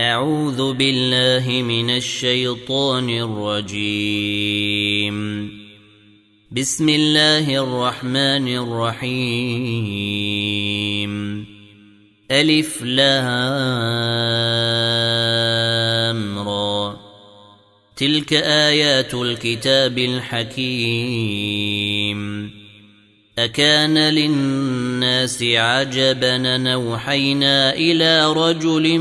أعوذ بالله من الشيطان الرجيم. بسم الله الرحمن الرحيم. ألف لام را. تلك آيات الكتاب الحكيم. أكان للناس عجبا نوحينا إلى رجل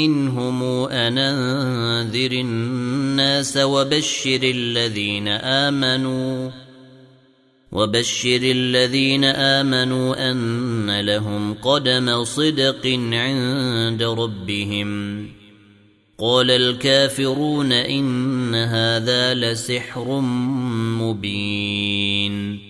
منهم أن أنذر الناس وبشر الذين آمنوا وبشر الذين آمنوا أن لهم قدم صدق عند ربهم. قال الكافرون إن هذا لسحر مبين.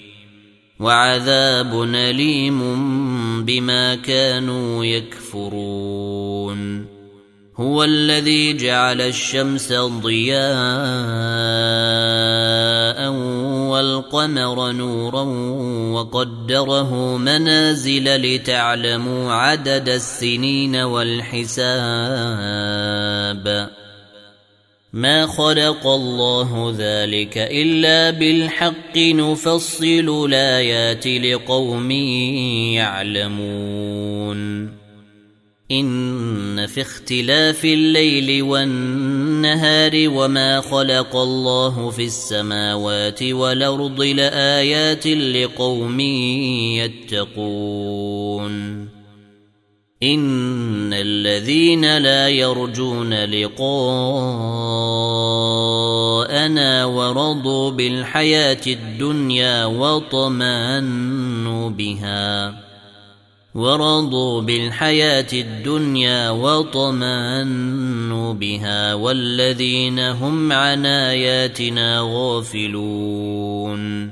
وعذاب أليم بما كانوا يكفرون. هو الذي جعل الشمس ضياء والقمر نورا وقدره منازل لتعلموا عدد السنين والحساب. ما خلق الله ذلك الا بالحق نفصل الايات لقوم يعلمون ان في اختلاف الليل والنهار وما خلق الله في السماوات والارض لايات لقوم يتقون ان الذين لا يرجون لقاءنا ورضوا بالحياة الدنيا وطمانوا بها ورضوا بالحياة الدنيا وطمانوا بها والذين هم عن اياتنا غافلون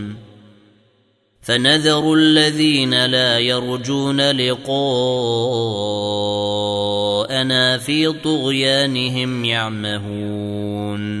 فنذر الذين لا يرجون لقاءنا في طغيانهم يعمهون.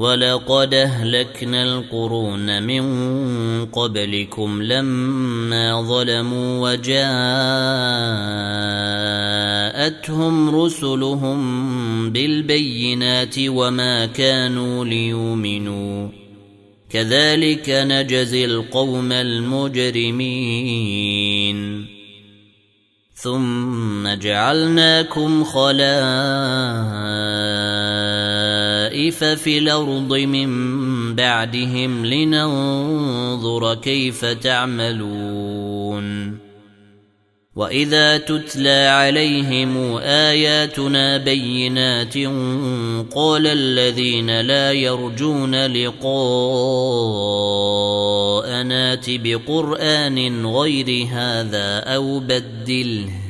ولقد اهلكنا القرون من قبلكم لما ظلموا وجاءتهم رسلهم بالبينات وما كانوا ليؤمنوا. كذلك نجزي القوم المجرمين. ثم جعلناكم خلائف في الأرض من بعدهم لننظر كيف تعملون. وإذا تتلى عليهم آياتنا بينات قال الذين لا يرجون لقاء نات بقرآن غير هذا أو بدله.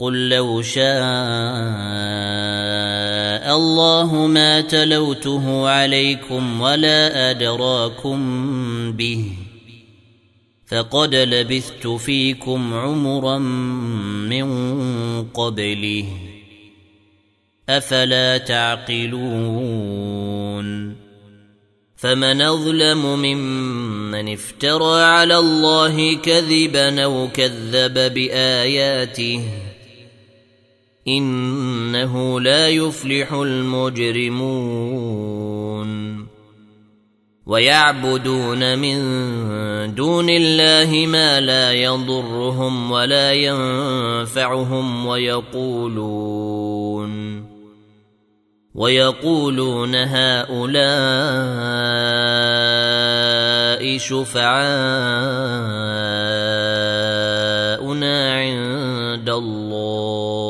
قل لو شاء الله ما تلوته عليكم ولا أدراكم به فقد لبثت فيكم عمرا من قبله أفلا تعقلون فمن أظلم ممن افترى على الله كذبا أو كذب بآياته إنه لا يفلح المجرمون. ويعبدون من دون الله ما لا يضرهم ولا ينفعهم ويقولون. ويقولون هؤلاء شفعاؤنا عند الله.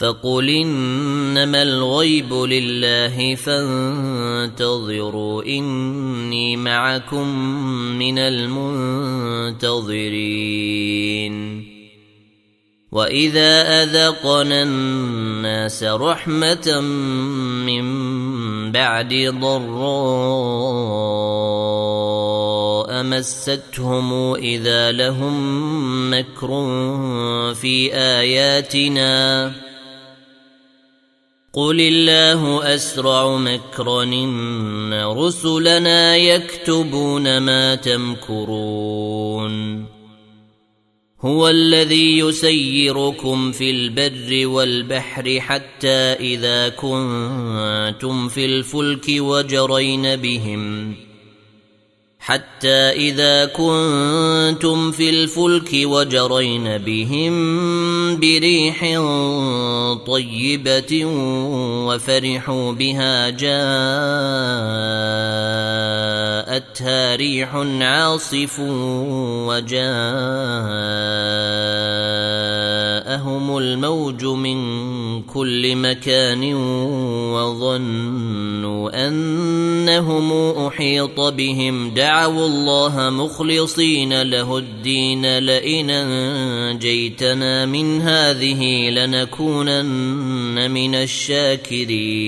فقل إنما الغيب لله فانتظروا إني معكم من المنتظرين. وإذا أذقنا الناس رحمة من بعد ضراء مستهم إذا لهم مكر في آياتنا. قل الله اسرع مكرا ان رسلنا يكتبون ما تمكرون هو الذي يسيركم في البر والبحر حتى اذا كنتم في الفلك وجرين بهم حتى إذا كنتم في الفلك وجرين بهم بريح طيبة وفرحوا بها جاءتها ريح عاصف وجاءهم الموج من كل مكان وظنوا أنهم أحيط بهم. دعوا الله مخلصين له الدين. لئن أنجيتنا من هذه لنكونن من الشاكرين.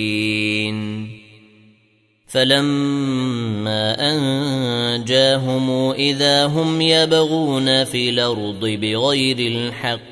فلما أنجاهم إذا هم يبغون في الأرض بغير الحق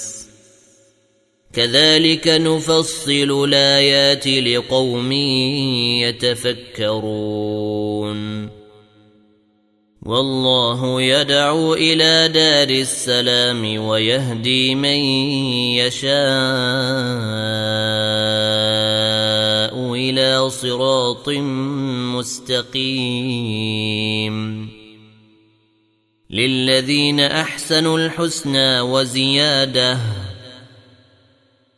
كذلك نفصل الآيات لقوم يتفكرون. والله يدعو إلى دار السلام ويهدي من يشاء إلى صراط مستقيم. للذين أحسنوا الحسنى وزيادة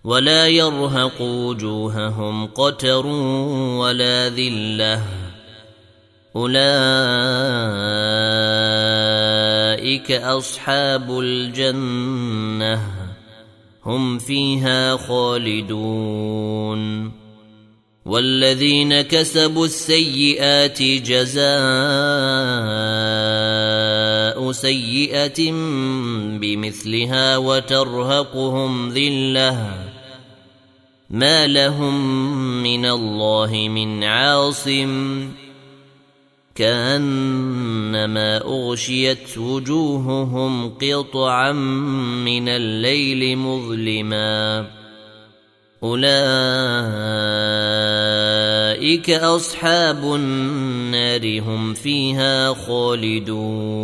ولا يرهق وجوههم قتر ولا ذلة. أولئك أصحاب الجنة. هم فيها خالدون. والذين كسبوا السيئات جزاء سيئة بمثلها وترهقهم ذلة. ما لهم من الله من عاصم كانما اغشيت وجوههم قطعا من الليل مظلما اولئك اصحاب النار هم فيها خالدون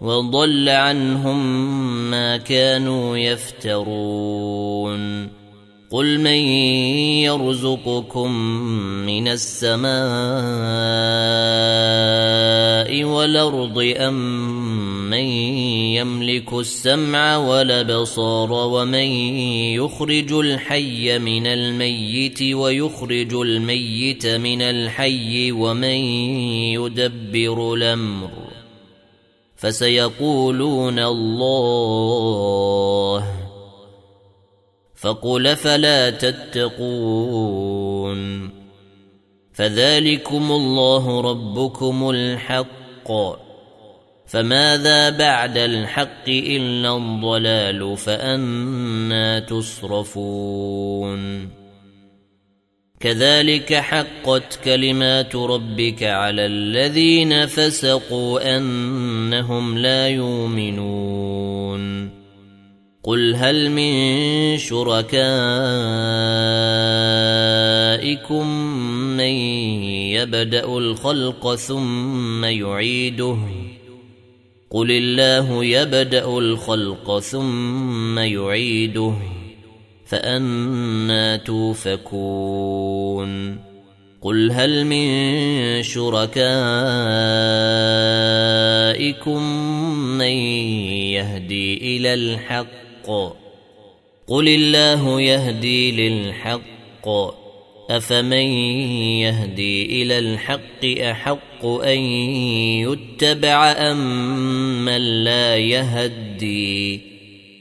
وضل عنهم ما كانوا يفترون. قل من يرزقكم من السماء والأرض أم من يملك السمع والأبصار ومن يخرج الحي من الميت ويخرج الميت من الحي ومن يدبر الأمر فسيقولون الله. فقل فلا تتقون. فذلكم الله ربكم الحق. فماذا بعد الحق إلا الضلال فأنا تصرفون. كذلك حقت كلمات ربك على الذين فسقوا أنهم لا يؤمنون. قل هل من شركائكم من يبدأ الخلق ثم يعيده؟ قل الله يبدأ الخلق ثم يعيده. فأنا توفكون. قل هل من شركائكم من يهدي إلى الحق؟ قل الله يهدي للحق. أفمن يهدي إلى الحق أحق أن يتبع أم من لا يهدي؟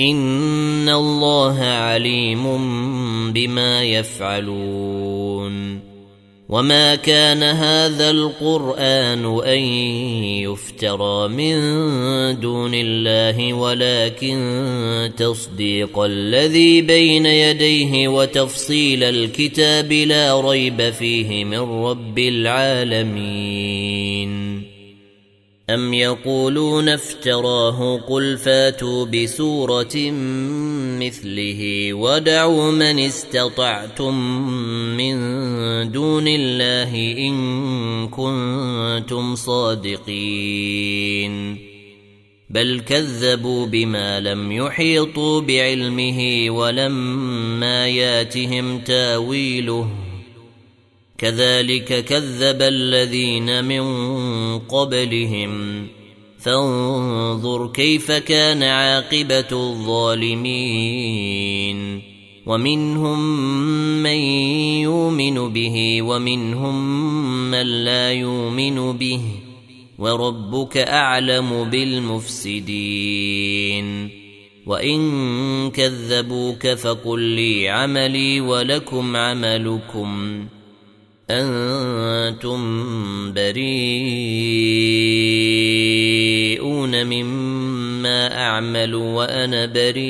ان الله عليم بما يفعلون وما كان هذا القران ان يفترى من دون الله ولكن تصديق الذي بين يديه وتفصيل الكتاب لا ريب فيه من رب العالمين أم يقولون افتراه قل فاتوا بسورة مثله ودعوا من استطعتم من دون الله إن كنتم صادقين بل كذبوا بما لم يحيطوا بعلمه ولما ياتهم تاويله كذلك كذب الذين من قبلهم. فانظر كيف كان عاقبة الظالمين. ومنهم من يؤمن به ومنهم من لا يؤمن به. وربك أعلم بالمفسدين. وإن كذبوك فقل لي عملي ولكم عملكم. أنتم بريئون مما أعمل وأنا بريء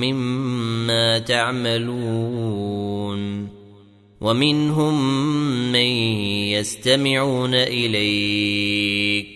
مما تعملون ومنهم من يستمعون إليك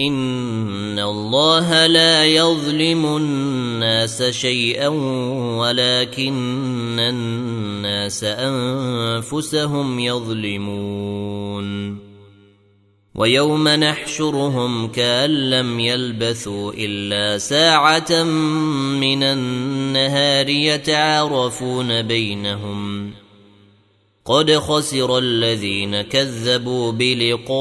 ان الله لا يظلم الناس شيئا ولكن الناس انفسهم يظلمون ويوم نحشرهم كان لم يلبثوا الا ساعه من النهار يتعارفون بينهم قد خسر الذين كذبوا بلقاء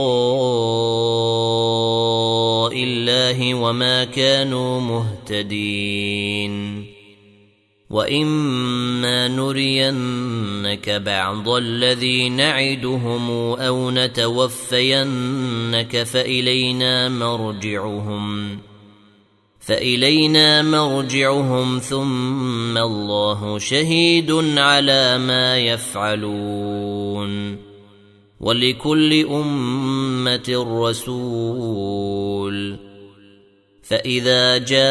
الله وما كانوا مهتدين. واما نرينك بعض الذي نعدهم أو نتوفينك فالينا مرجعهم. فإلينا مرجعهم ثم الله شهيد على ما يفعلون. ولكل أمة رسول. فإذا جاء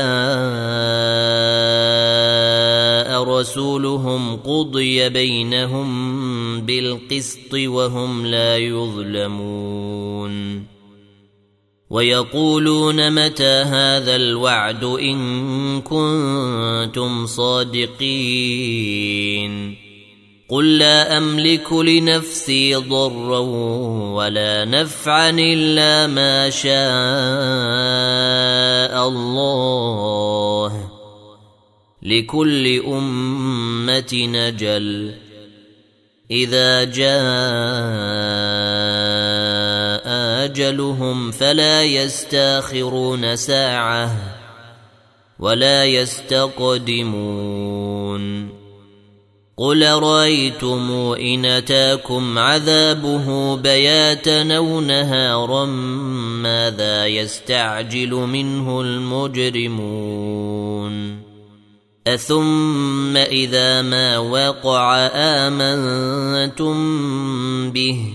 رسولهم قضي بينهم بالقسط وهم لا يظلمون. ويقولون متى هذا الوعد إن كنتم صادقين قل لا أملك لنفسي ضرا ولا نفعا إلا ما شاء الله لكل أمة نجل إذا جاء أجلهم فلا يستأخرون ساعة ولا يستقدمون. قل رايتم إن أتاكم عذابه بياتا أو نهارا ماذا يستعجل منه المجرمون؟ أثم إذا ما وقع آمنتم به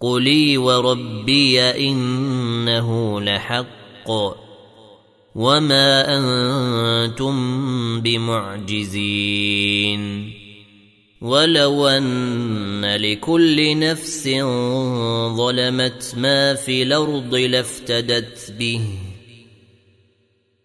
قلي وربي انه لحق وما أنتم بمعجزين ولو ان لكل نفس ظلمت ما في الأرض لافتدت به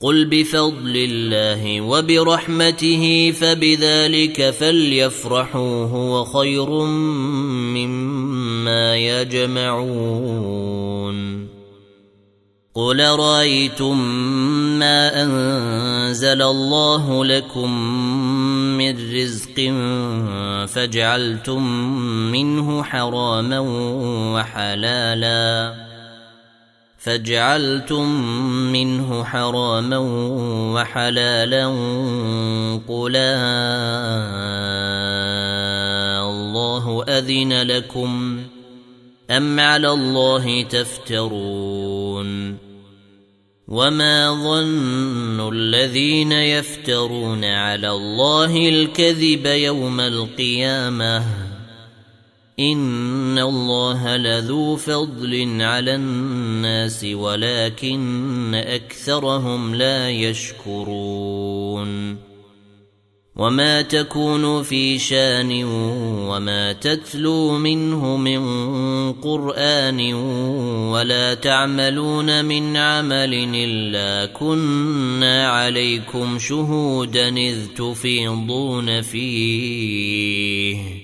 قل بفضل الله وبرحمته فبذلك فليفرحوا هو خير مما يجمعون قل رايتم ما انزل الله لكم من رزق فجعلتم منه حراما وحلالا فجعلتم منه حراما وحلالا قل الله أذن لكم أم على الله تفترون وما ظن الذين يفترون على الله الكذب يوم القيامة ان الله لذو فضل على الناس ولكن اكثرهم لا يشكرون وما تكون في شان وما تتلو منه من قران ولا تعملون من عمل الا كنا عليكم شهودا اذ تفيضون فيه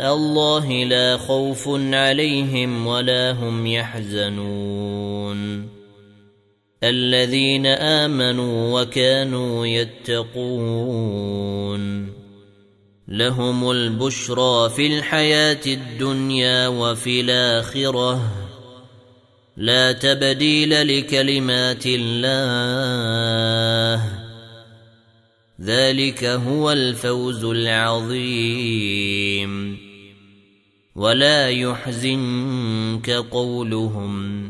الله لا خوف عليهم ولا هم يحزنون. الذين آمنوا وكانوا يتقون. لهم البشرى في الحياة الدنيا وفي الآخرة. لا تبديل لكلمات الله. ذلك هو الفوز العظيم. ولا يحزنك قولهم.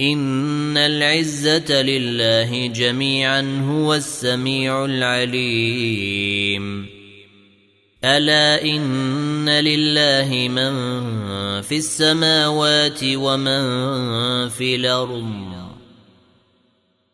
إن العزة لله جميعا هو السميع العليم. ألا إن لله من في السماوات ومن في الأرض.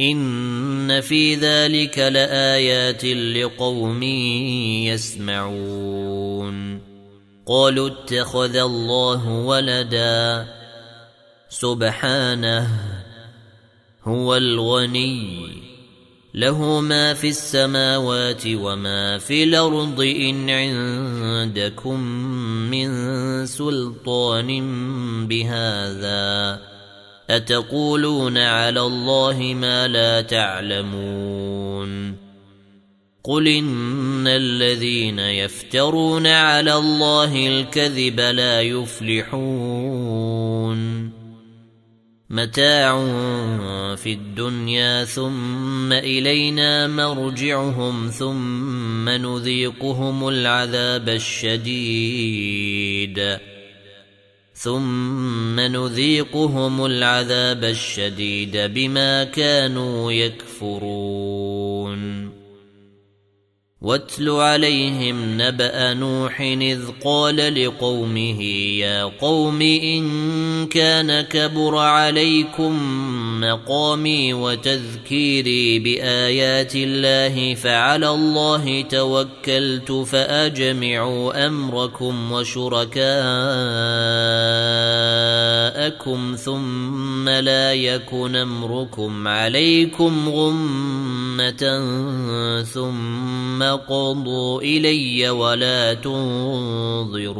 ان في ذلك لايات لقوم يسمعون قالوا اتخذ الله ولدا سبحانه هو الغني له ما في السماوات وما في الأرض ان عندكم من سلطان بهذا أتقولون على الله ما لا تعلمون قل إن الذين يفترون على الله الكذب لا يفلحون متاع في الدنيا ثم إلينا مرجعهم ثم نذيقهم العذاب الشديد ثم نذيقهم العذاب الشديد بما كانوا يكفرون. واتل عليهم نبأ نوح إذ قال لقومه يا قوم إن كان كبر عليكم مقامي وتذكيري بآيات الله فعلى الله توكلت فأجمعوا أمركم وشركاءكم ثم لا يكن أمركم عليكم غمة ثم قضوا إلي ولا تنظرون.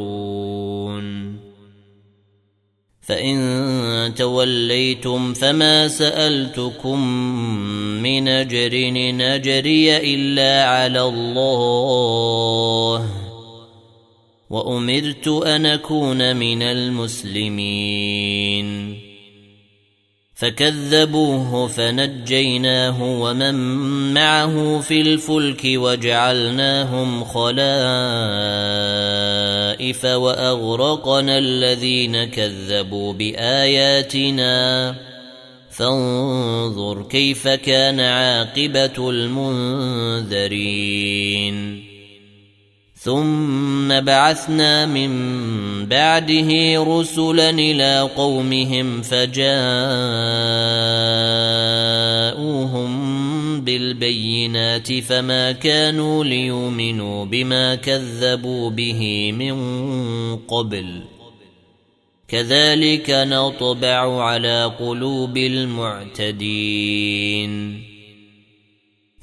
فإن توليتم فما سألتكم من أجر نجري إلا على الله وأمرت أن أكون من المسلمين فكذبوه فنجيناه ومن معه في الفلك وجعلناهم خلائف وأغرقنا الذين كذبوا بآياتنا. فانظر كيف كان عاقبة المنذرين. ثم بعثنا من بعده رسلا إلى قومهم فجاءوهم بالبينات فما كانوا ليؤمنوا بما كذبوا به من قبل. كذلك نطبع على قلوب المعتدين.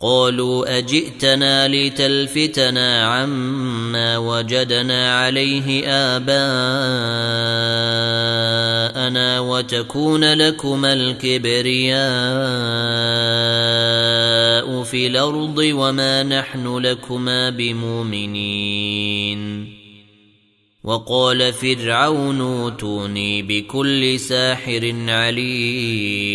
قالوا أجئتنا لتلفتنا عما وجدنا عليه آباءنا وتكون لكما الكبرياء في الأرض وما نحن لكما بمؤمنين. وقال فرعون أوتوني بكل ساحر عليم.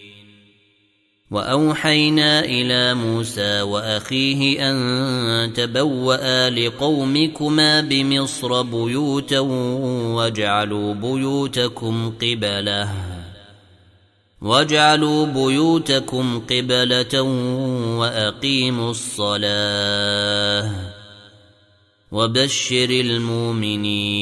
وأوحينا إلى موسى وأخيه أن تبوأ لقومكما بمصر بيوتا واجعلوا بيوتكم قبلة واجعلوا بيوتكم قبلة وأقيموا الصلاة وبشر المؤمنين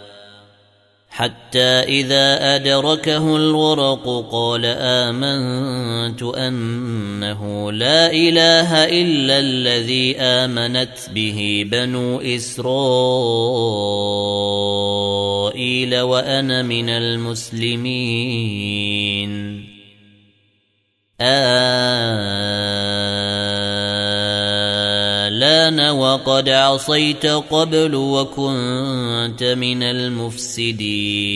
حتى إذا أدركه الورق قال آمنت أنه لا إله إلا الذي آمنت به بنو إسرائيل وأنا من المسلمين. الان وقد عصيت قبل وكنت من المفسدين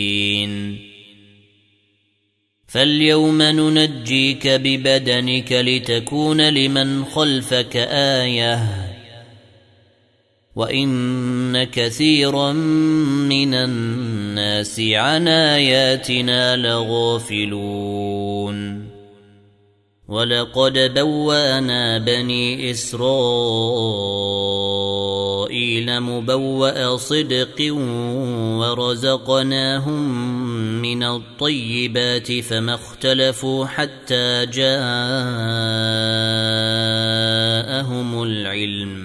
فاليوم ننجيك ببدنك لتكون لمن خلفك إيه وان كثيرا من الناس عن اياتنا لغافلون ولقد بوانا بني إسرائيل مبوأ صدق ورزقناهم من الطيبات فما اختلفوا حتى جاءهم العلم.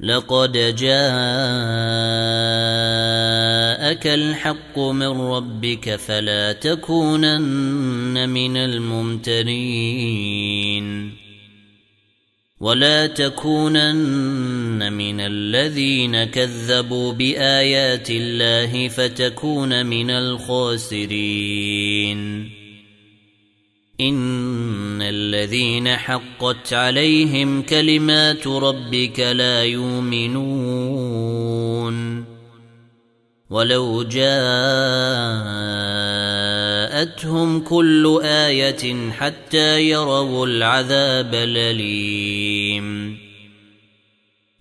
لقد جاءك الحق من ربك فلا تكونن من الممترين. ولا تكونن من الذين كذبوا بآيات الله فتكون من الخاسرين. ان الذين حقت عليهم كلمات ربك لا يؤمنون ولو جاءتهم كل إيه حتى يروا العذاب الاليم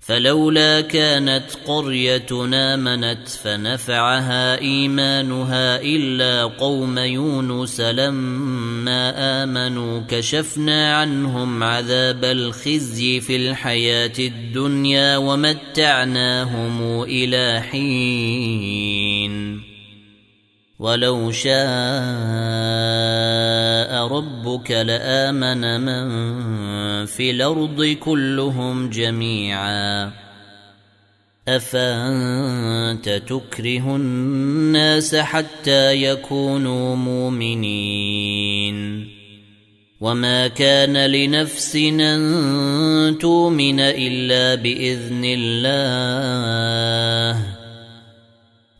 فلولا كانت قرية آمنت فنفعها إيمانها إلا قوم يونس لما آمنوا كشفنا عنهم عذاب الخزي في الحياة الدنيا ومتعناهم إلى حين. ولو شاء ربك لامن من في الأرض كلهم جميعا افانت تكره الناس حتى يكونوا مؤمنين وما كان لنفس ان تؤمن الا باذن الله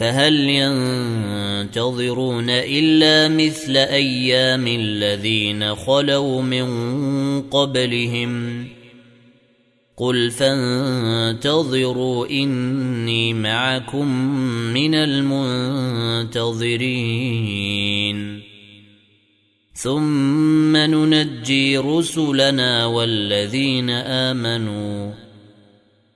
فهل ينتظرون إلا مثل أيام الذين خلوا من قبلهم قل فانتظروا إني معكم من المنتظرين ثم ننجي رسلنا والذين آمنوا